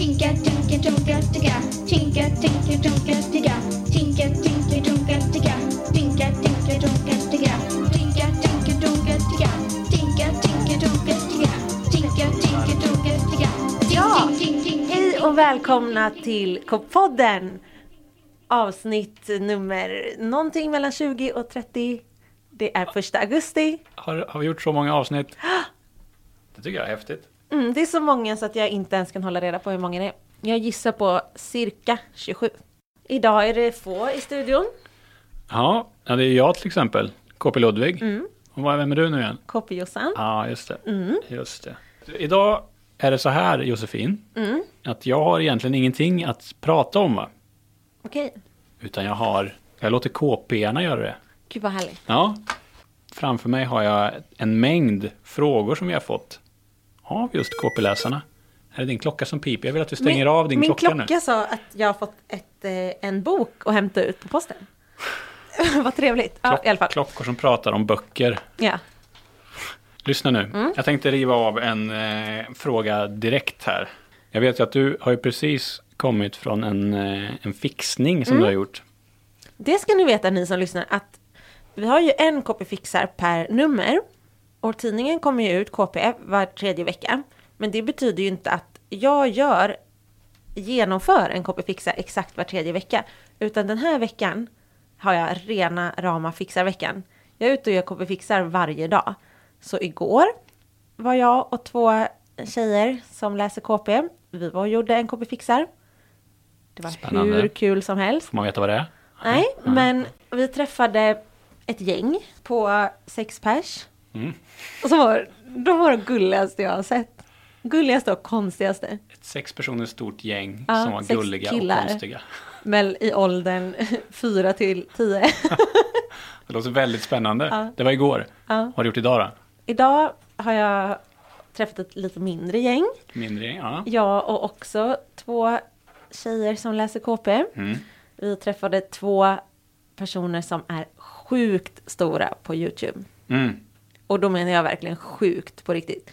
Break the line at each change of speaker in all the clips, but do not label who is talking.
Tinka, tinka, tunka, ticka. Tinka, tinka, tunka, ticka. Tinka, tinka, tunka, ticka. Tinka, tinka, tunka, ticka. Tinka, tinka, tunka, ticka. Tinka, tinka, tunka, ticka. Tinka, tinka, tunka, ticka.
Ja, hej och välkomna till K-podden! Avsnitt nummer någonting mellan 20 och 30. Det är första augusti.
Har, har vi gjort så många avsnitt? Det tycker jag är häftigt.
Mm, det är så många så att jag inte ens kan hålla reda på hur många det är. Jag gissar på cirka 27. Idag är det få i studion.
Ja, det är jag till exempel. KP Ludvig.
Mm.
Och vad- vem är du nu igen?
KP-Jossan.
Ja, just det.
Mm.
Just det. Idag är det så här, Josefin.
Mm.
Att jag har egentligen ingenting att prata om. Va?
Okej,
Utan jag har, jag låter KP-arna göra det.
gud vad härligt.
Ja. Framför mig har jag en mängd frågor som vi har fått. Av just KP-läsarna. Här är din klocka som piper. Jag vill att du stänger
min,
av din
min
klocka,
klocka
nu.
sa att jag har fått ett, eh, en bok att hämta ut på posten. vad trevligt. Ja,
Klock-
i alla fall.
Klockor som pratar om böcker.
Ja.
Lyssna nu.
Mm.
Jag tänkte riva av en eh, fråga direkt här. Jag vet ju att du har ju precis kommit från en, eh, en fixning som
Mm.
du har gjort.
Det ska ni veta ni som lyssnar att vi har ju en KP Fixar per nummer. Och tidningen kommer ju ut KP var tredje vecka. Men det betyder ju inte att jag gör, genomför en KP Fixar exakt var tredje vecka. Utan den här veckan har jag rena rama Fixar-veckan. Jag är ute och gör KP Fixar varje dag. Så igår var jag och två tjejer som läser KP. Vi var och gjorde en KP Fixar. Det var
Spännande.
hur kul som helst.
Får man veta vad det är?
Nej, men vi träffade ett gäng på sex pers.
Mm.
Och så var de var de gulligaste jag har sett. Gulligaste och konstigaste.
Ett sex personer stort gäng
Ja,
som var gulliga
killar.
och konstiga.
Men i åldern fyra till tio.
Det låter väldigt spännande.
Ja.
Det var igår.
Ja.
Vad har du gjort idag då?
Idag har jag träffat ett lite mindre gäng.
Mindre gäng? Ja.
Jag och också två tjejer som läser KP.
Mm.
Vi träffade två personer som är sjukt stora på YouTube.
Mm.
Och då menar jag verkligen sjukt på riktigt.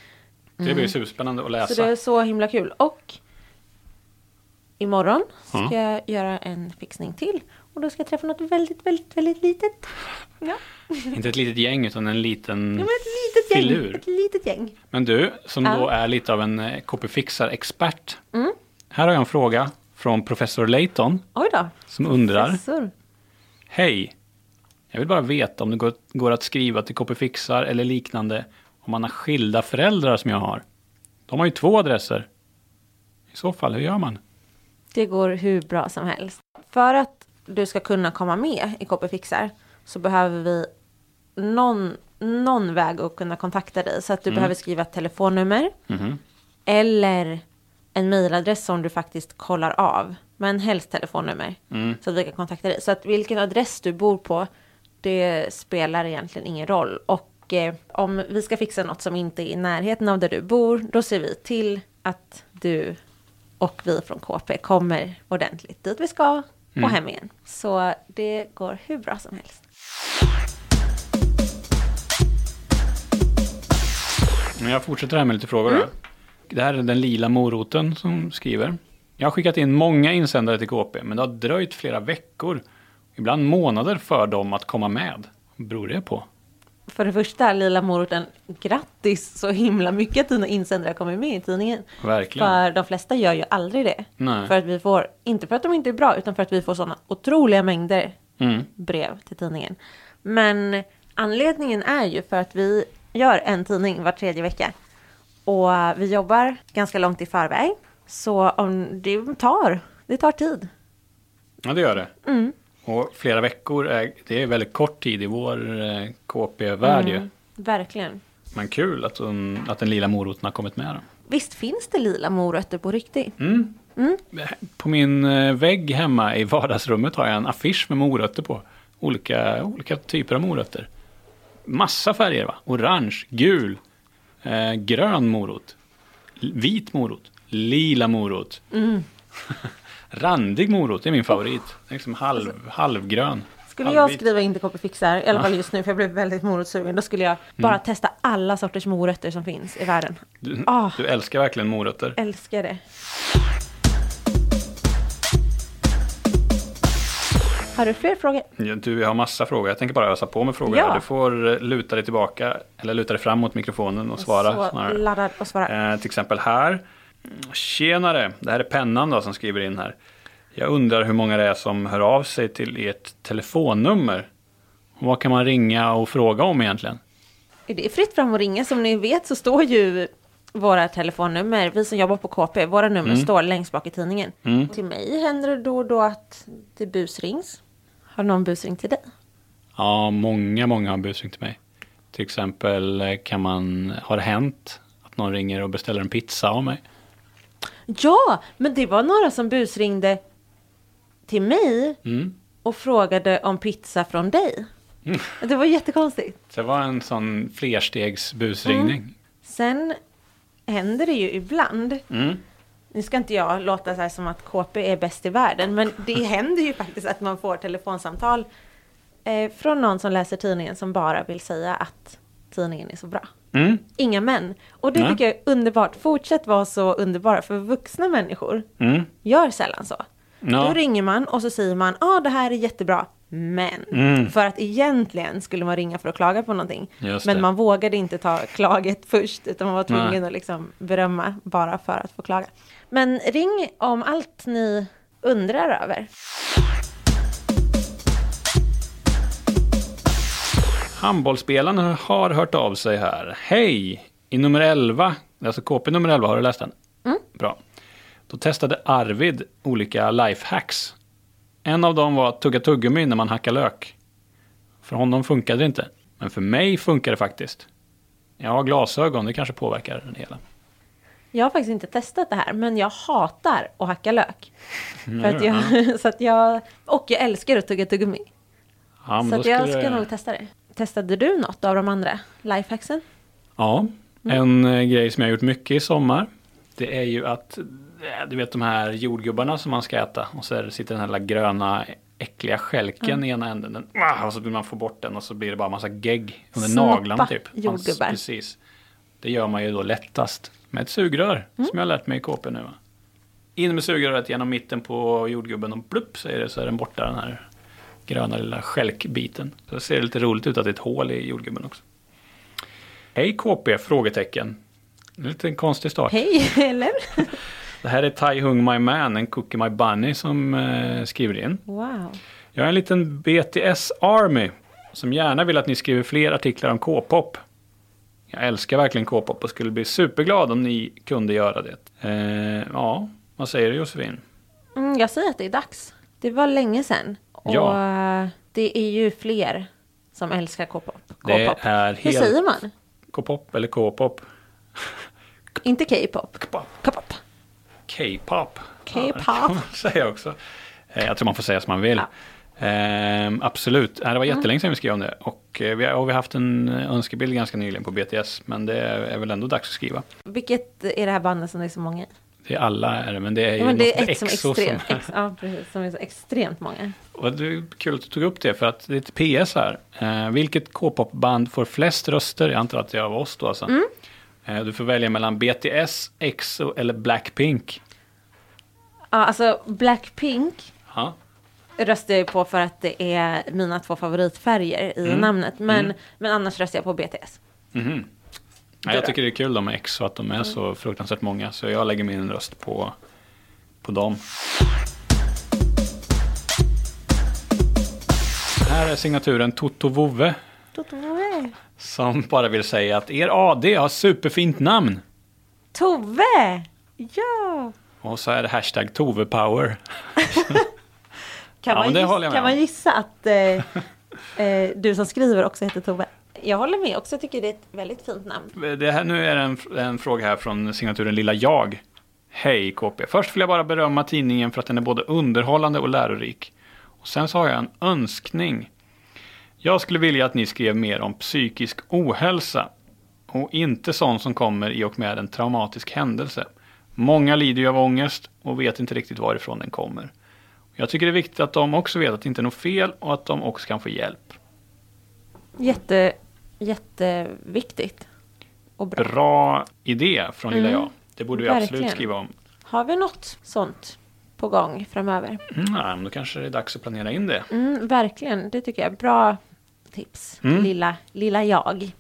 Det blir superspännande att läsa.
Så det är så himla kul. Och imorgon ska
Ja.
jag göra en fixning till. Och då ska jag träffa något väldigt, väldigt, väldigt litet. Ja,
Inte ett litet gäng utan en liten...
ja ett litet gäng.
Filur.
Ett litet gäng.
Men du, som
Ja.
då är lite av en eh, KP-fixar-expert.
Mm.
Här har jag en fråga från professor Layton som undrar.
Professor.
Hej! Jag vill bara veta om det går, att skriva till KP-fixar eller liknande om man har skilda föräldrar som jag har. De har ju två adresser. I så fall, hur gör man?
Det går hur bra som helst. För att du ska kunna komma med i KP Fixar så behöver vi någon, någon väg att kunna kontakta dig. Så att du behöver skriva ett telefonnummer
Mhm.
eller en mejladress som du faktiskt kollar av. Men helst telefonnummer.
Mm.
Så att vi kan kontakta dig. Så att vilken adress du bor på, det spelar egentligen ingen roll. Och eh, om vi ska fixa något som inte är i närheten av där du bor, då ser vi till att du och vi från KP kommer ordentligt dit vi ska och hem igen. Så det går hur bra som helst.
Men jag fortsätter här med lite frågor. Då. Det här är den lila moroten som skriver. Jag har skickat in många insändare till KP, men det har dröjt flera veckor, ibland månader för dem att komma med. Vad beror det på?
För det första, Lila Moroten, grattis så himla mycket att dina insändare kommer med i tidningen.
Verkligen.
För de flesta gör ju aldrig det.
Nej.
För att vi får, inte för att de inte är bra, utan för att vi får sådana otroliga mängder
Mm.
brev till tidningen. Men anledningen är ju för att vi gör en tidning var tredje vecka. Och vi jobbar ganska långt i förväg. Så om det tar, det tar tid.
Ja, det gör det.
Mm.
Och flera veckor, är, det är väldigt kort tid i vår eh, KP-värld ju.
Verkligen.
Men kul att, hon, att den lila moroten har kommit med. Då.
Visst finns det lila morötter på riktigt?
Mm. På min eh, vägg hemma i vardagsrummet har jag en affisch med morötter på. Olika, olika typer av morötter. Massa färger va? Orange, gul, eh, grön morot, vit morot, lila morot. Randig morot är min favorit. Den är liksom halv, halvgrön.
Skulle jag skriva in till Copyfixar, i alla fall just nu för jag blev väldigt morotssugen, då skulle jag mm. bara testa alla sorters morötter som finns i världen.
Du,
oh.
du älskar verkligen morötter.
Älskar det. Har du fler frågor?
Ja, du, jag har massa frågor. Jag tänker bara ösa på med frågor.
Ja.
Du får eh, luta dig tillbaka, eller luta dig fram mot mikrofonen och svara.
Så laddad och svara.
Eh, till exempel här. Tjenare, det här är Pennan då som skriver in här. Jag undrar hur många det är som hör av sig till ert telefonnummer. Vad kan man ringa och fråga om egentligen?
Det är fritt fram att ringa. Som ni vet så står ju våra telefonnummer, vi som jobbar på KP, våra nummer står längst bak i tidningen.
Mm.
Till mig händer det då och då att det busrings. Har någon busringt till dig?
Ja, många, många har busringt till mig. Till exempel eh, kan man, har det hänt att någon ringer och beställer en pizza av mig?
Ja, men det var några som busringde till mig
Mm.
och frågade om pizza från dig. Det var jättekonstigt.
Det var en sån flerstegs busringning.
Sen händer det ju ibland.
Mm.
Nu ska inte jag låta så här som att KP är bäst i världen, men det händer ju faktiskt att man får telefonsamtal eh, från någon som läser tidningen som bara vill säga att tidningen är så bra.
Mm.
Inga män. Och det
Nej.
tycker jag är underbart. Fortsätt vara så underbara, för vuxna människor
Mm.
gör sällan så.
Ja.
Då ringer man och så säger man, ja ah, det här är jättebra, men.
Mm.
För att egentligen skulle man ringa för att klaga på någonting. Men man vågade inte ta klaget först, utan man var tvungen
Nej.
att liksom berömma bara för att få klaga. Men ring om allt ni undrar över.
Handbollsspelarna har hört av sig här. Hej! I nummer 11, alltså KP nummer 11, har du läst den?
Mm.
Bra. Då testade Arvid olika lifehacks. En av dem var att tugga tuggummi när man hackar lök. För honom funkade det inte. Men för mig funkar det faktiskt. Jag har glasögon, det kanske påverkar det hela.
Jag har faktiskt inte testat det här, men jag hatar att hacka lök.
Mm,
För att jag, så att jag, och jag älskar att tugga tuggummi.
Ja,
Så jag ska
det-
nog testa det. Testade du något av de andra lifehacksen?
Ja, en eh, grej som jag har gjort mycket i sommar. Det är ju att, eh, du vet de här jordgubbarna som man ska äta. Och så sitter den här lilla gröna äckliga skälken i ena änden. Den, ah, och så vill man få bort den och så blir det bara massa gegg under
Snoppa
naglarna typ. Man-
jordgubbar.
Precis. Det gör man ju då lättast med ett sugrör. Som jag har lärt mig i KP nu. In med sugröret genom mitten på jordgubben och plupp säger det så är den borta den här gröna lilla skälkbiten. Så det ser lite roligt ut att det är ett hål i jordgubben också. Hej KP? Frågetecken. En konstig start.
Hej, eller?
Det här är Tai Hung My Man, en Cookie My Bunny som eh, skriver in.
Wow.
Jag är en liten BTS Army som gärna vill att ni skriver fler artiklar om K-pop. Jag älskar verkligen K-pop och skulle bli superglad om ni kunde göra det. Eh, ja, vad säger du Josefin?
Mm, jag säger att det är dags. Det var länge sedan. Och
Ja.
eh, det är ju fler som älskar K-pop.
Det är
Hur
helt-
säger man?
K-pop eller K-pop?
Inte K-pop.
K-pop.
K-pop.
K-pop. Ja, man säga också. Eh, Jag tror man får säga som man vill. Ehm, absolut, Eh, det var jättelänge sedan vi skrev om det. Och vi har, och vi har haft en önskebild ganska nyligen på BTS. Men det är väl ändå dags att skriva.
Vilket är det här bandet som det är så många i?
Det är alla är det, men det är ju
Ja, men det är
något
ett som
exo
extremt.
som-
Ex, ja, precis. Som är så extremt många.
Och det är kul att du tog upp det för att det är ett PS här. Eh, vilket K-pop-band får flest röster? Jag antar att det är av oss då alltså.
Mm.
Eh, du får välja mellan BTS, EXO eller Blackpink.
Ja, alltså Blackpink
Ja.
röstar jag på för att det är mina två favoritfärger i
Mm.
namnet. Men,
Mm.
men annars röstar jag på BTS.
Mhm. Ja, jag tycker det är kul med EXO att de är så fruktansvärt många. Så jag lägger min röst på, på dem. Här är signaturen Toto Vove.
Tove!
Som bara vill säga att er AD har superfint namn.
Tove! Ja!
Och så är det hashtag Tovepower.
Kan,
Ja,
man,
men det
giss,
håller jag med
kan man gissa att eh, eh, du som skriver också heter Tove? Jag håller med också, jag tycker det är ett väldigt fint namn.
Det här, nu är det en, en fråga här från signaturen Lilla Jag. Hej KP. Först vill jag bara berömma tidningen för att den är både underhållande och lärorik. Och sen så har jag en önskning. Jag skulle vilja att ni skrev mer om psykisk ohälsa. Och inte sånt som kommer i och med en traumatisk händelse. Många lider ju av ångest och vet inte riktigt varifrån den kommer. Jag tycker det är viktigt att de också vet att det inte är något fel och att de också kan få hjälp.
Jätte, jätteviktigt. Och bra.
Bra idé från Lilla
Mm.
Jag. Det borde vi absolut
Verkligen.
skriva om.
Har vi något sånt på gång framöver.
Mm, men då kanske det är dags att planera in det.
Mm, verkligen, det tycker jag. Bra tips.
Mm.
Lilla, lilla jag.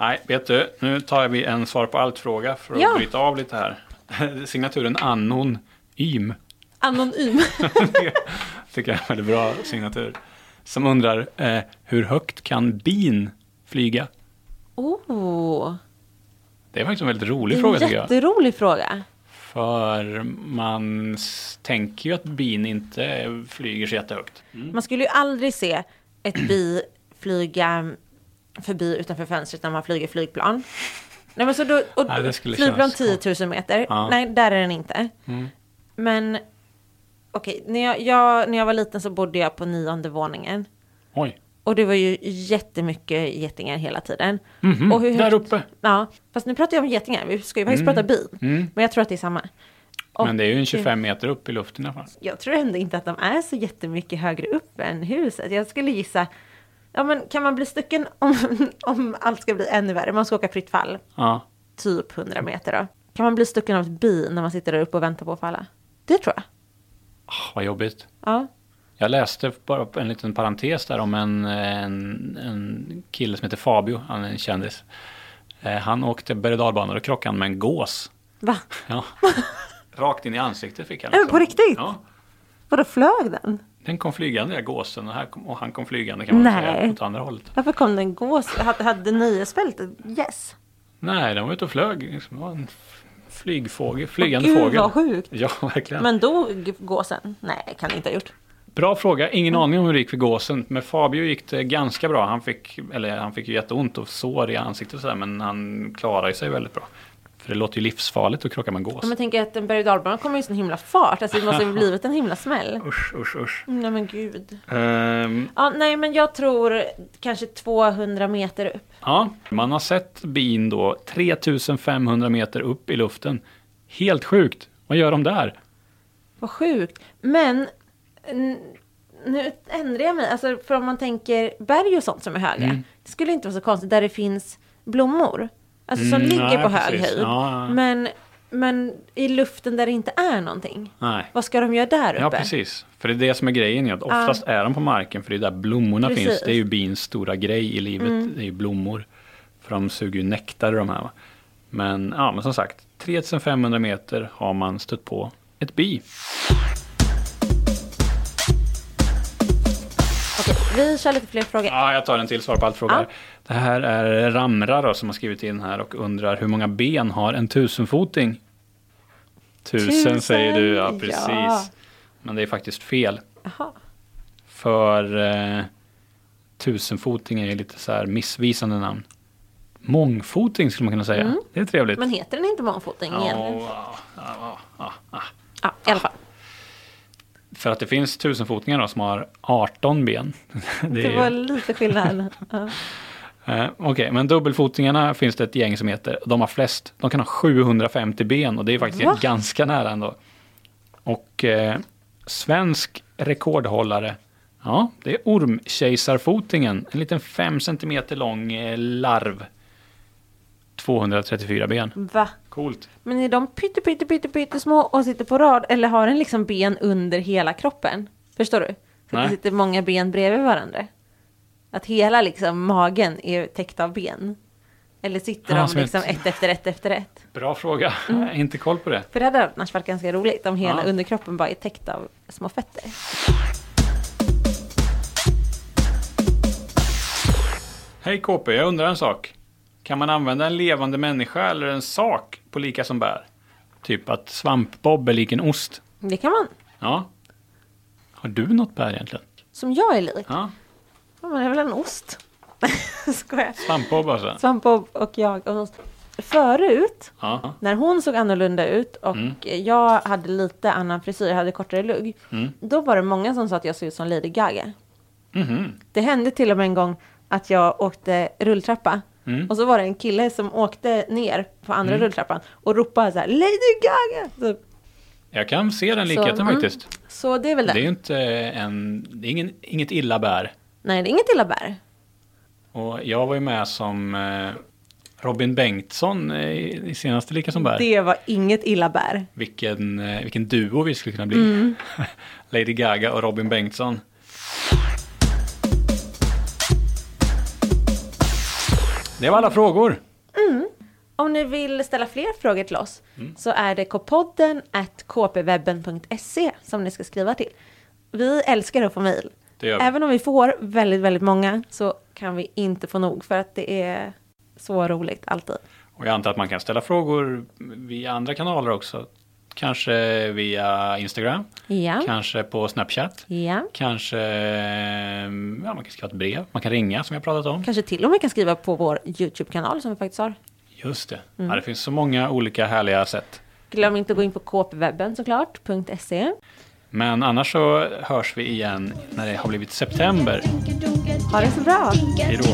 Nej, vet du, nu tar vi en svar på allt-fråga för att
Ja.
bryta av lite här. Signaturen Annon Ym.
Anonym.
Tycker jag är en väldigt bra signatur. Som undrar, eh, hur högt kan bin flyga?
oh,
Det är faktiskt en väldigt rolig fråga
en
tycker jag.
jätterolig fråga.
För man tänker ju att bin inte flyger så jättehögt.
Man skulle ju aldrig se ett bi flyga förbi utanför fönstret när man flyger flygplan. Nej, men så då, och,
Nej, det skulle
flygplan
kännas
10 000 meter.
Ja.
Nej, där är den inte.
Mm.
Men okej, när, jag, jag, när jag var liten så bodde jag på nionde våningen.
Oj,
Och det var ju jättemycket getingar hela tiden.
Mhm,
och hur
där
högt-
uppe.
Ja, fast nu pratar jag om getingar. Vi ska ju faktiskt
Mm.
prata bin.
Mm.
Men jag tror att det är samma. Och
Men det är ju en 25 meter upp i luften i alla fall.
Jag tror ändå inte att de är så jättemycket högre upp än huset. Jag skulle gissa, ja men kan man bli stucken om, om allt ska bli ännu värre? Man ska åka fritt fall,
Ja.
typ 100 meter då. Kan man bli stucken av ett bi när man sitter där uppe och väntar på att falla? Det tror jag.
Ah, vad jobbigt.
Ja.
Jag läste bara en liten parentes där om en, en, en kille som heter Fabio, han är en kändis. Eh, Han åkte berg och dalbanor och krockade med en gås.
Va?
Ja. Rakt in i ansiktet fick han.
Det på riktigt?
Ja.
Vadå flög den?
Den kom flygande, den gåsen, och, här kom, och han kom flygande kan man
Nej.
säga, åt andra hållet.
Varför kom den gås? Hade, hade nöjesfältet? Yes.
Nej, den var ute och flög. Liksom. Det var en flygfågel, flygande
Gud
fågel.
vad sjukt.
Ja, verkligen.
Men dog gåsen? Nej, kan det inte ha gjort.
Bra fråga. Ingen
Mm.
aning om hur det gick för gåsen. Med Fabio gick det ganska bra. Han fick, eller han fick ju jätteont och sår i ansiktet och sådär, men han klarade sig väldigt bra. För det låter ju livsfarligt att krocka med en gås.
Om jag tänker att en berg och dalbana kommer i sån himla fart. Alltså det måste ju blivit en himla smäll.
Usch, usch, usch.
Nej men gud.
Ehm,
Ja, nej men jag tror kanske 200 meter upp.
ja, man har sett bin då 3500 meter upp i luften. Helt sjukt. Vad gör de där?
Vad sjukt. Men nu ändrar jag mig. Alltså för om man tänker berg och sånt som är höga.
Mm.
Det skulle inte vara så konstigt där det finns blommor. Alltså som
Mm,
ligger
nej,
på hög
precis.
höjd.
Ja, ja.
Men, men i luften där det inte är någonting.
Nej.
Vad ska de göra där uppe?
Ja, precis. För det är det som är grejen. Att oftast är de på marken för det är där blommorna
Precis. Mm.
finns. Det är ju bins stora grej i livet. Det är ju blommor. För de suger ju nektar de här. va. Men, ja, men som sagt, 3500 meter har man stött på ett bi.
Vi kör lite fler frågor.
Ja, jag tar en till svar på allt fråga.
Ja.
Det här är Ramra då, som har skrivit in här och undrar hur många ben har en tusenfoting? Tusen,
Tusen,
säger du, ja precis.
ja.
Men det är faktiskt fel.
Jaha.
För eh, tusenfoting är lite så här missvisande namn. Mångfoting skulle man kunna säga. Det är trevligt.
Men heter den inte mångfoting egentligen?
ja, ja, ja, ja.
Ja, i alla fall.
För att det finns tusenfotingar då som har 18 ben. Det
Det var
ju-
lite skillnad. Ja.
Eh, Okej, men dubbelfotingarna finns det ett gäng som heter. De har flest. De kan ha 750 ben och det är faktiskt
Va?
ganska nära ändå. Och eh, svensk rekordhållare. Ja, det är ormkejsarfotingen. En liten 5 cm lång eh, larv. 234 ben.
Va?
Coolt.
Men är de pytte, pytte, pytte, pytte små och sitter på rad? Eller har den liksom ben under hela kroppen? Förstår du? Så det sitter många ben bredvid varandra. Att hela liksom magen är täckt av ben. Eller sitter
Ja,
de
som
liksom
ett-
ett efter ett efter ett?
Bra fråga. Jag har inte koll på det.
För det hade annars varit ganska roligt om hela
Ja.
underkroppen bara är täckt av små fötter.
Hej KP, jag undrar en sak. Kan man använda en levande människa eller en sak på lika som bär? Typ att svampbob är lik en ost.
Det kan man.
Ja. Har du något bär egentligen?
Som jag är lik.
Ja.
Ja, men det är väl en ost. Skojar.
Svampbob alltså?
Svampbob och jag och ost. Förut,
Ja.
när hon såg annorlunda ut och
Mm.
jag hade lite annan frisyr, jag hade kortare lugg.
Mm.
Då var det många som sa att jag såg ut som Lady Gaga.
Mhm.
Det hände till och med en gång att jag åkte rulltrappa.
Mm.
Och så var det en kille som åkte ner på andra
Mm.
rulltrappan och ropade så här Lady Gaga! Så,
Jag kan se den likheten
mm.
faktiskt.
så det är väl det.
Det är ju inte en, det är ingen, inget illa bär.
Nej, det är inget illa bär.
Och jag var ju med som eh, Robin Bengtsson eh, i i senaste Lika som bär.
Det var inget illa bär.
Vilken, eh, vilken duo vi skulle kunna bli.
Mm.
Lady Gaga och Robin Bengtsson. Det var alla frågor.
Om ni vill ställa fler frågor till oss
Mm.
så är det kpodden at kpwebben.se som ni ska skriva till. Vi älskar att få mejl. Även om vi får väldigt, väldigt många så kan vi inte få nog för att det är så roligt alltid.
Och jag antar att man kan ställa frågor via andra kanaler också. Kanske via Instagram,
Ja,
kanske på Snapchat,
ja.
kanske man kan skriva ett brev, man kan ringa som jag pratat om.
Kanske till och med kan skriva på vår YouTube-kanal som vi faktiskt har.
Just det.
Mm.
Ja, det finns så många olika härliga sätt.
Glöm inte att gå in på kpwebben såklart, .se.
Men annars så hörs vi igen när det har blivit september.
Ha det så bra!
Hej då.